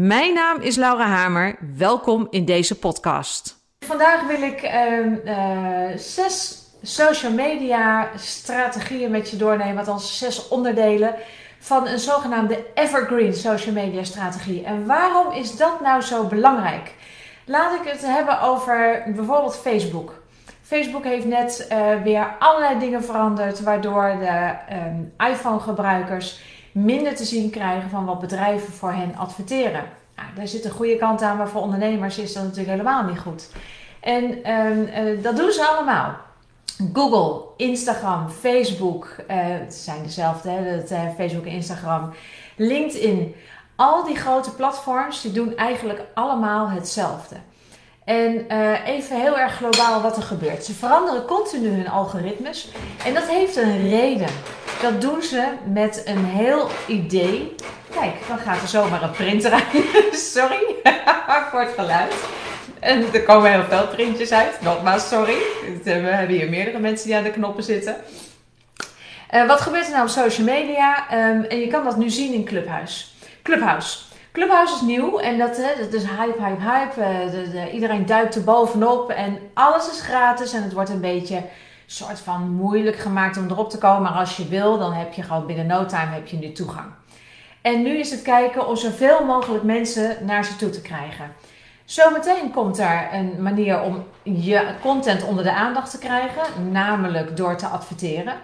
Mijn naam is Laura Hamer. Welkom in deze podcast. Vandaag wil ik uh, uh, zes social media strategieën met je doornemen, althans zes onderdelen van een zogenaamde evergreen social media strategie. En waarom is dat nou zo belangrijk? Laat ik het hebben over bijvoorbeeld Facebook. Facebook heeft net uh, weer allerlei dingen veranderd, waardoor de um, iPhone-gebruikers minder te zien krijgen van wat bedrijven voor hen adverteren. Nou, daar zit een goede kant aan, maar voor ondernemers is dat natuurlijk helemaal niet goed. En uh, dat doen ze allemaal. Google, Instagram, Facebook, uh, het zijn dezelfde, hè, het, uh, Facebook en Instagram, LinkedIn. Al die grote platforms die doen eigenlijk allemaal hetzelfde. En uh, even heel erg globaal wat er gebeurt. Ze veranderen continu hun algoritmes. En dat heeft een reden. Dat doen ze met een heel idee. Kijk, dan gaat er zomaar een printer uit. sorry voor het geluid. En er komen heel veel printjes uit. Nogmaals, sorry. We hebben hier meerdere mensen die aan de knoppen zitten. Uh, wat gebeurt er nou op social media? Um, en je kan dat nu zien in Clubhuis. Clubhouse. Clubhouse is nieuw en dat, dat is hype, hype, hype. Uh, de, de, iedereen duikt er bovenop en alles is gratis en het wordt een beetje soort van moeilijk gemaakt om erop te komen. Maar als je wil, dan heb je gewoon binnen no time heb je nu toegang. En nu is het kijken om zoveel mogelijk mensen naar ze toe te krijgen. Zometeen komt daar een manier om je content onder de aandacht te krijgen, namelijk door te adverteren.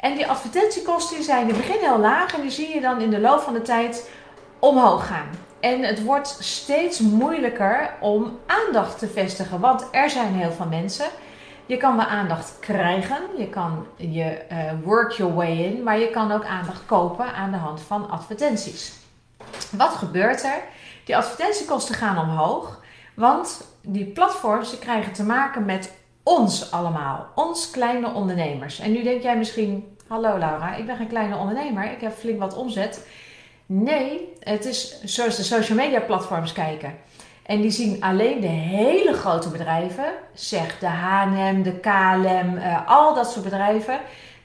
En die advertentiekosten zijn in het begin heel laag en die zie je dan in de loop van de tijd omhoog gaan. En het wordt steeds moeilijker om aandacht te vestigen, want er zijn heel veel mensen. Je kan wel aandacht krijgen, je kan je uh, work your way in, maar je kan ook aandacht kopen aan de hand van advertenties. Wat gebeurt er? Die advertentiekosten gaan omhoog, want die platforms krijgen te maken met ons allemaal, ons kleine ondernemers. En nu denk jij misschien, hallo Laura, ik ben geen kleine ondernemer, ik heb flink wat omzet. Nee, het is zoals de social media platforms kijken. En die zien alleen de hele grote bedrijven, zeg de H&M, de KLM, uh, al dat soort bedrijven.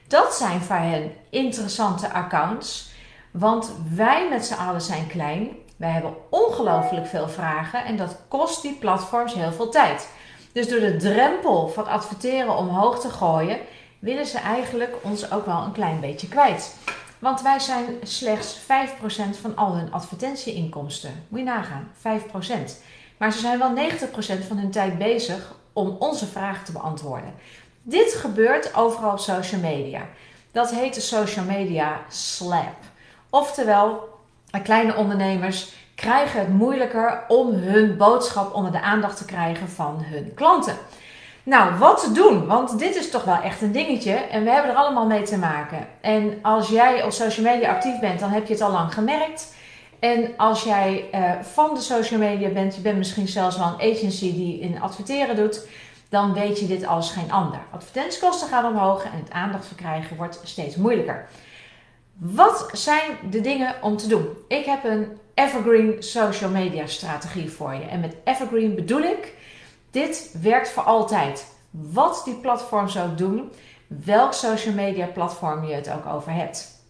Dat zijn voor hen interessante accounts, want wij met z'n allen zijn klein. Wij hebben ongelooflijk veel vragen en dat kost die platforms heel veel tijd. Dus door de drempel van adverteren omhoog te gooien, willen ze eigenlijk ons ook wel een klein beetje kwijt. Want wij zijn slechts 5% van al hun advertentieinkomsten. Moet je nagaan, 5%. Maar ze zijn wel 90% van hun tijd bezig om onze vragen te beantwoorden. Dit gebeurt overal op social media. Dat heet de social media slap. Oftewel, kleine ondernemers krijgen het moeilijker om hun boodschap onder de aandacht te krijgen van hun klanten. Nou, wat te doen? Want dit is toch wel echt een dingetje en we hebben er allemaal mee te maken. En als jij op social media actief bent, dan heb je het al lang gemerkt. En als jij uh, van de social media bent, je bent misschien zelfs wel een agency die in adverteren doet, dan weet je dit als geen ander. Advertentiekosten gaan omhoog en het aandacht verkrijgen wordt steeds moeilijker. Wat zijn de dingen om te doen? Ik heb een evergreen social media strategie voor je. En met evergreen bedoel ik, dit werkt voor altijd. Wat die platforms ook doen, welk social media platform je het ook over hebt.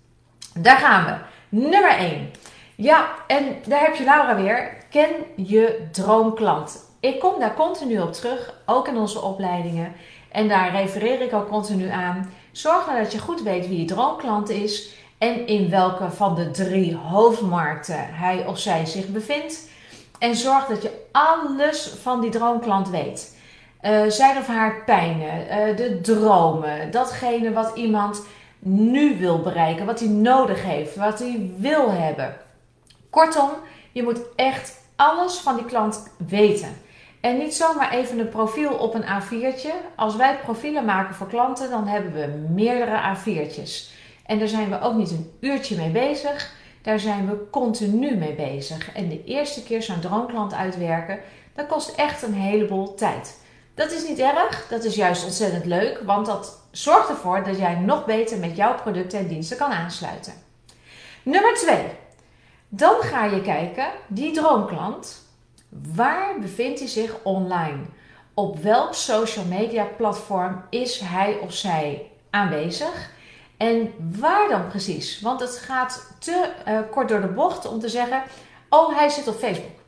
Daar gaan we. Nummer 1. Ja, en daar heb je Laura weer. Ken je droomklant. Ik kom daar continu op terug, ook in onze opleidingen. En daar refereer ik ook continu aan. Zorg nou dat je goed weet wie je droomklant is en in welke van de drie hoofdmarkten hij of zij zich bevindt. En zorg dat je alles van die droomklant weet. Uh, zijn of haar pijnen, uh, de dromen, datgene wat iemand nu wil bereiken, wat hij nodig heeft, wat hij wil hebben. Kortom, je moet echt alles van die klant weten. En niet zomaar even een profiel op een A4'tje. Als wij profielen maken voor klanten, dan hebben we meerdere A4'tjes. En daar zijn we ook niet een uurtje mee bezig. Daar zijn we continu mee bezig. En de eerste keer zo'n droomklant uitwerken, Dat kost echt een heleboel tijd. Dat is niet erg, dat is juist ontzettend leuk, want dat zorgt ervoor dat jij nog beter met jouw producten en diensten kan aansluiten. Nummer 2. Dan ga je kijken, die droomklant, waar bevindt hij zich online? Op welk social media platform is hij of zij aanwezig? En waar dan precies? Want het gaat te uh, kort door de bocht om te zeggen: Oh, hij zit op Facebook.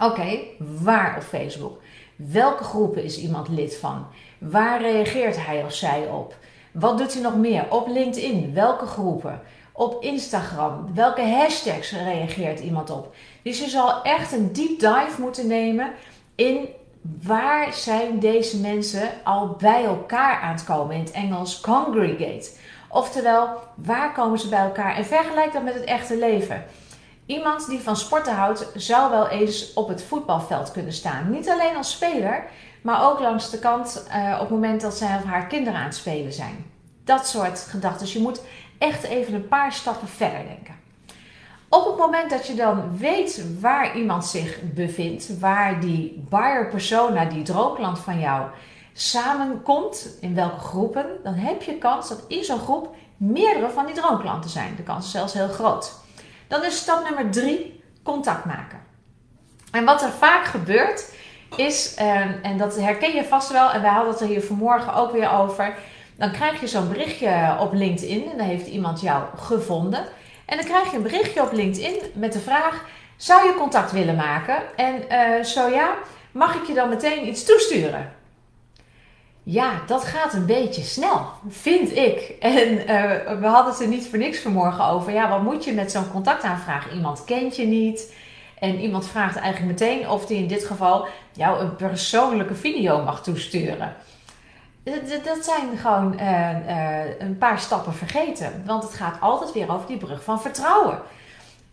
Oké, waar op Facebook? Welke groepen is iemand lid van? Waar reageert hij of zij op? Wat doet hij nog meer? Op LinkedIn, welke groepen? Op Instagram, welke hashtags reageert iemand op? Dus je zal echt een deep dive moeten nemen in waar zijn deze mensen al bij elkaar aan het komen. In het Engels congregate. Oftewel, waar komen ze bij elkaar? En vergelijk dat met het echte leven. Iemand die van sporten houdt, zou wel eens op het voetbalveld kunnen staan. Niet alleen als speler, maar ook langs de kant uh, op het moment dat zij of haar kinderen aan het spelen zijn. Dat soort gedachten. Dus je moet echt even een paar stappen verder denken. Op het moment dat je dan weet waar iemand zich bevindt, waar die buyer persona, die droomklant van jou, samenkomt, in welke groepen, dan heb je kans dat in zo'n groep meerdere van die droomklanten zijn. De kans is zelfs heel groot. Dan is stap nummer drie contact maken. En wat er vaak gebeurt is, ehm, en dat herken je vast wel, en wij hadden het er hier vanmorgen ook weer over. Dan krijg je zo'n berichtje op LinkedIn en dan heeft iemand jou gevonden. En dan krijg je een berichtje op LinkedIn met de vraag: zou je contact willen maken? En uh, zo ja, mag ik je dan meteen iets toesturen? Ja, dat gaat een beetje snel, vind ik. En uh, we hadden het er niet voor niks vanmorgen over. Ja, wat moet je met zo'n contactaanvraag? Iemand kent je niet. En iemand vraagt eigenlijk meteen of die in dit geval jou een persoonlijke video mag toesturen. Dat zijn gewoon uh, uh, een paar stappen vergeten. Want het gaat altijd weer over die brug van vertrouwen.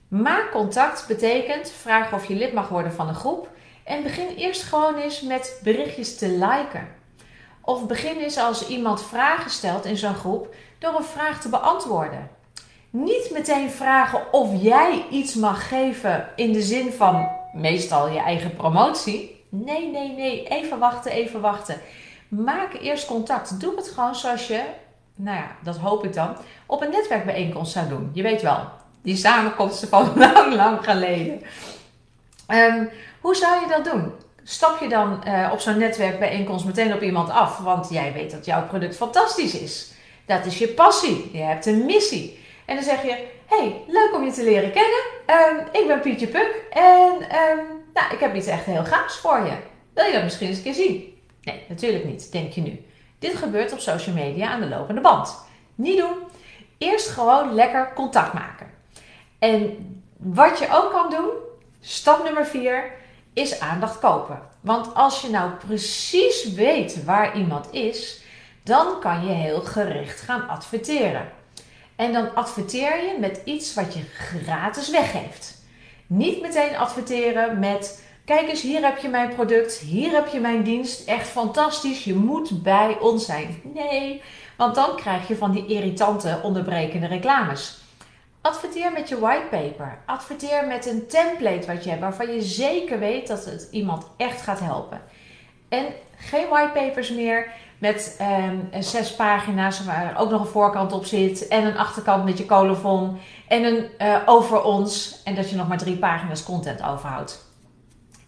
Maak contact betekent vraag of je lid mag worden van een groep. En begin eerst gewoon eens met berichtjes te liken. Of begin eens als iemand vragen stelt in zo'n groep door een vraag te beantwoorden. Niet meteen vragen of jij iets mag geven in de zin van meestal je eigen promotie. Nee, nee, nee. Even wachten, even wachten. Maak eerst contact. Doe het gewoon zoals je, nou ja, dat hoop ik dan, op een netwerkbijeenkomst zou doen. Je weet wel, die samenkomsten van lang, lang geleden. Um, hoe zou je dat doen? stap je dan uh, op zo'n netwerkbijeenkomst meteen op iemand af, want jij weet dat jouw product fantastisch is. Dat is je passie. Je hebt een missie. En dan zeg je: Hey, leuk om je te leren kennen. Um, ik ben Pietje Puk en um, nou, ik heb iets echt heel gaafs voor je. Wil je dat misschien eens een keer zien? Nee, natuurlijk niet, denk je nu. Dit gebeurt op social media aan de lopende band. Niet doen. Eerst gewoon lekker contact maken. En wat je ook kan doen, stap nummer 4 is aandacht kopen. Want als je nou precies weet waar iemand is, dan kan je heel gericht gaan adverteren. En dan adverteer je met iets wat je gratis weggeeft. Niet meteen adverteren met: kijk eens, hier heb je mijn product, hier heb je mijn dienst, echt fantastisch, je moet bij ons zijn. Nee, want dan krijg je van die irritante onderbrekende reclames. Adverteer met je whitepaper. Adverteer met een template wat je hebt waarvan je zeker weet dat het iemand echt gaat helpen. En geen whitepapers meer met um, zes pagina's waar ook nog een voorkant op zit en een achterkant met je colofon en een uh, over ons en dat je nog maar drie pagina's content overhoudt.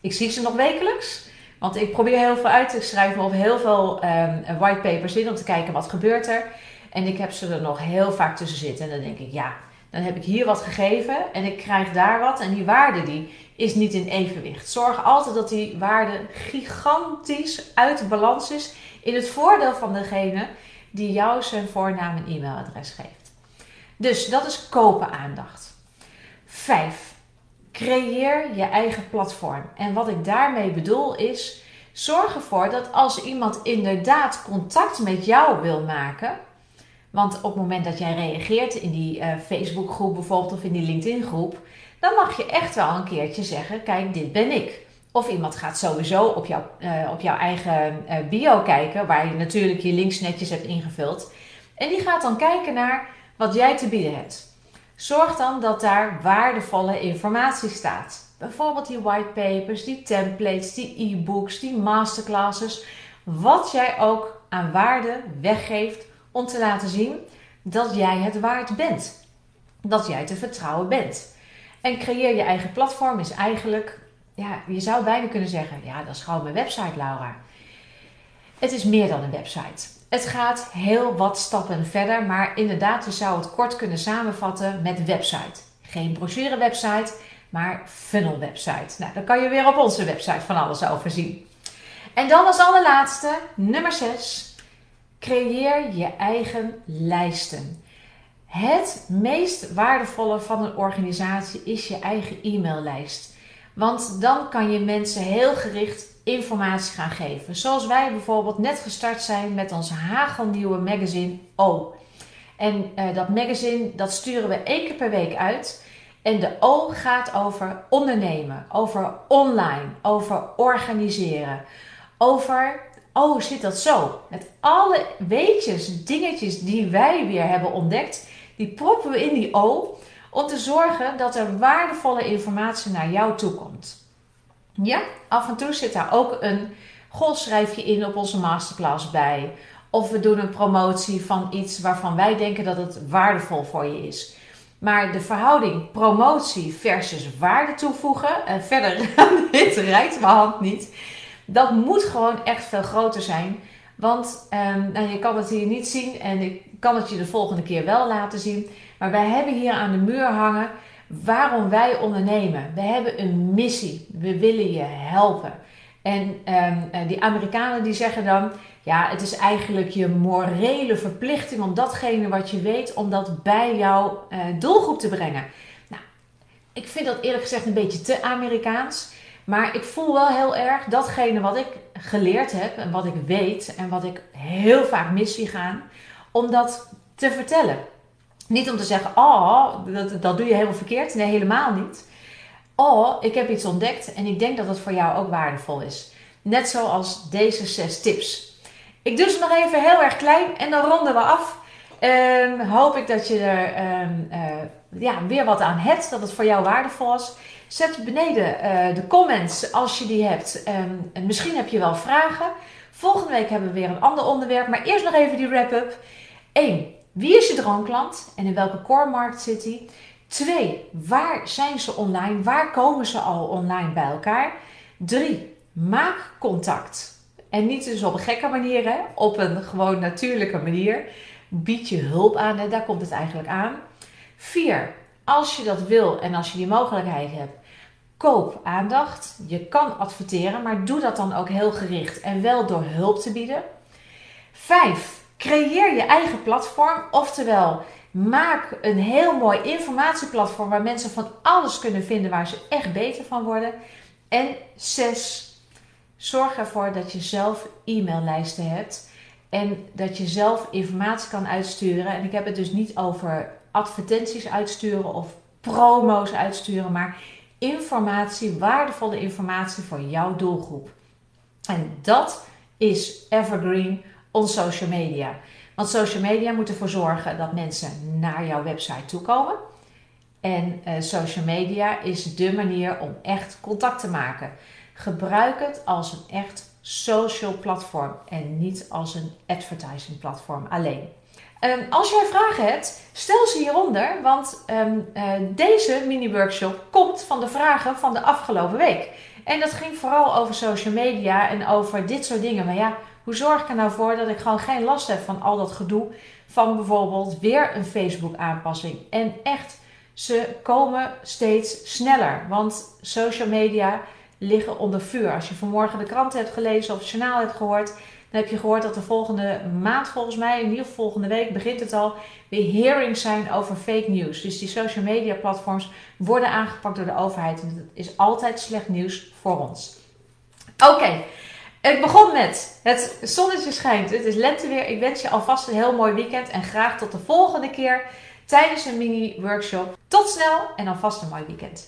Ik zie ze nog wekelijks, want ik probeer heel veel uit te schrijven op heel veel um, whitepapers in om te kijken wat gebeurt er. En ik heb ze er nog heel vaak tussen zitten en dan denk ik ja dan heb ik hier wat gegeven en ik krijg daar wat. En die waarde die is niet in evenwicht. Zorg altijd dat die waarde gigantisch uit balans is in het voordeel van degene die jou zijn voornaam en e-mailadres geeft. Dus dat is kopen aandacht. 5. Creëer je eigen platform. En wat ik daarmee bedoel is, zorg ervoor dat als iemand inderdaad contact met jou wil maken, want op het moment dat jij reageert in die uh, Facebookgroep bijvoorbeeld of in die LinkedIn-groep, dan mag je echt wel een keertje zeggen: Kijk, dit ben ik. Of iemand gaat sowieso op, jou, uh, op jouw eigen uh, bio kijken, waar je natuurlijk je links netjes hebt ingevuld. En die gaat dan kijken naar wat jij te bieden hebt. Zorg dan dat daar waardevolle informatie staat. Bijvoorbeeld die whitepapers, die templates, die e-books, die masterclasses. Wat jij ook aan waarde weggeeft om te laten zien dat jij het waard bent. Dat jij te vertrouwen bent. En creëer je eigen platform is eigenlijk, ja, je zou bijna kunnen zeggen, ja, dat is gewoon mijn website, Laura. Het is meer dan een website. Het gaat heel wat stappen verder, maar inderdaad, je zou het kort kunnen samenvatten met website. Geen brochure website, maar funnel website. Nou, dan kan je weer op onze website van alles over zien. En dan als allerlaatste, nummer 6. Creëer je eigen lijsten. Het meest waardevolle van een organisatie is je eigen e-maillijst. Want dan kan je mensen heel gericht informatie gaan geven. Zoals wij bijvoorbeeld net gestart zijn met ons hagelnieuwe magazine O. En uh, dat magazine dat sturen we één keer per week uit. En de O gaat over ondernemen, over online, over organiseren, over oh zit dat zo? Met alle weetjes, dingetjes die wij weer hebben ontdekt, die proppen we in die O om te zorgen dat er waardevolle informatie naar jou toe komt. Ja, af en toe zit daar ook een golfschrijfje in op onze masterclass bij. Of we doen een promotie van iets waarvan wij denken dat het waardevol voor je is. Maar de verhouding promotie versus waarde toevoegen, en verder dit rijdt mijn hand niet, dat moet gewoon echt veel groter zijn. Want um, nou, je kan het hier niet zien en ik kan het je de volgende keer wel laten zien. Maar wij hebben hier aan de muur hangen waarom wij ondernemen. We hebben een missie. We willen je helpen. En um, die Amerikanen die zeggen dan, ja, het is eigenlijk je morele verplichting om datgene wat je weet, om dat bij jouw uh, doelgroep te brengen. Nou, ik vind dat eerlijk gezegd een beetje te Amerikaans. Maar ik voel wel heel erg datgene wat ik geleerd heb en wat ik weet en wat ik heel vaak mis zie gaan, om dat te vertellen. Niet om te zeggen, oh, dat, dat doe je helemaal verkeerd. Nee, helemaal niet. Oh, ik heb iets ontdekt en ik denk dat het voor jou ook waardevol is. Net zoals deze zes tips. Ik doe ze nog even heel erg klein en dan ronden we af. Um, hoop ik dat je er um, uh, ja, weer wat aan hebt, dat het voor jou waardevol was. Zet beneden uh, de comments als je die hebt. En misschien heb je wel vragen. Volgende week hebben we weer een ander onderwerp, maar eerst nog even die wrap-up. 1. Wie is je droomklant en in welke core markt zit hij? 2. Waar zijn ze online? Waar komen ze al online bij elkaar? 3. Maak contact. En niet dus op een gekke manier, hè? op een gewoon natuurlijke manier. Bied je hulp aan, hè? daar komt het eigenlijk aan. 4. Als je dat wil en als je die mogelijkheid hebt, koop aandacht. Je kan adverteren, maar doe dat dan ook heel gericht en wel door hulp te bieden. 5. Creëer je eigen platform, oftewel maak een heel mooi informatieplatform waar mensen van alles kunnen vinden waar ze echt beter van worden. En 6. Zorg ervoor dat je zelf e-maillijsten hebt en dat je zelf informatie kan uitsturen. En ik heb het dus niet over advertenties uitsturen of promo's uitsturen, maar informatie, waardevolle informatie voor jouw doelgroep. En dat is evergreen on social media. Want social media moet ervoor zorgen dat mensen naar jouw website toe komen. En uh, social media is de manier om echt contact te maken. Gebruik het als een echt social platform en niet als een advertising platform alleen. Um, als jij vragen hebt, stel ze hieronder, want um, uh, deze mini-workshop komt van de vragen van de afgelopen week. En dat ging vooral over social media en over dit soort dingen. Maar ja, hoe zorg ik er nou voor dat ik gewoon geen last heb van al dat gedoe van bijvoorbeeld weer een Facebook aanpassing? En echt, ze komen steeds sneller, want social media liggen onder vuur. Als je vanmorgen de krant hebt gelezen of het journaal hebt gehoord, dan heb je gehoord dat de volgende maand, volgens mij, in ieder volgende week, begint het al, weer hearings zijn over fake news. Dus die social media platforms worden aangepakt door de overheid. En dat is altijd slecht nieuws voor ons. Oké, ik begon met het zonnetje schijnt, het is lenteweer. Ik wens je alvast een heel mooi weekend en graag tot de volgende keer tijdens een mini workshop. Tot snel en alvast een mooi weekend.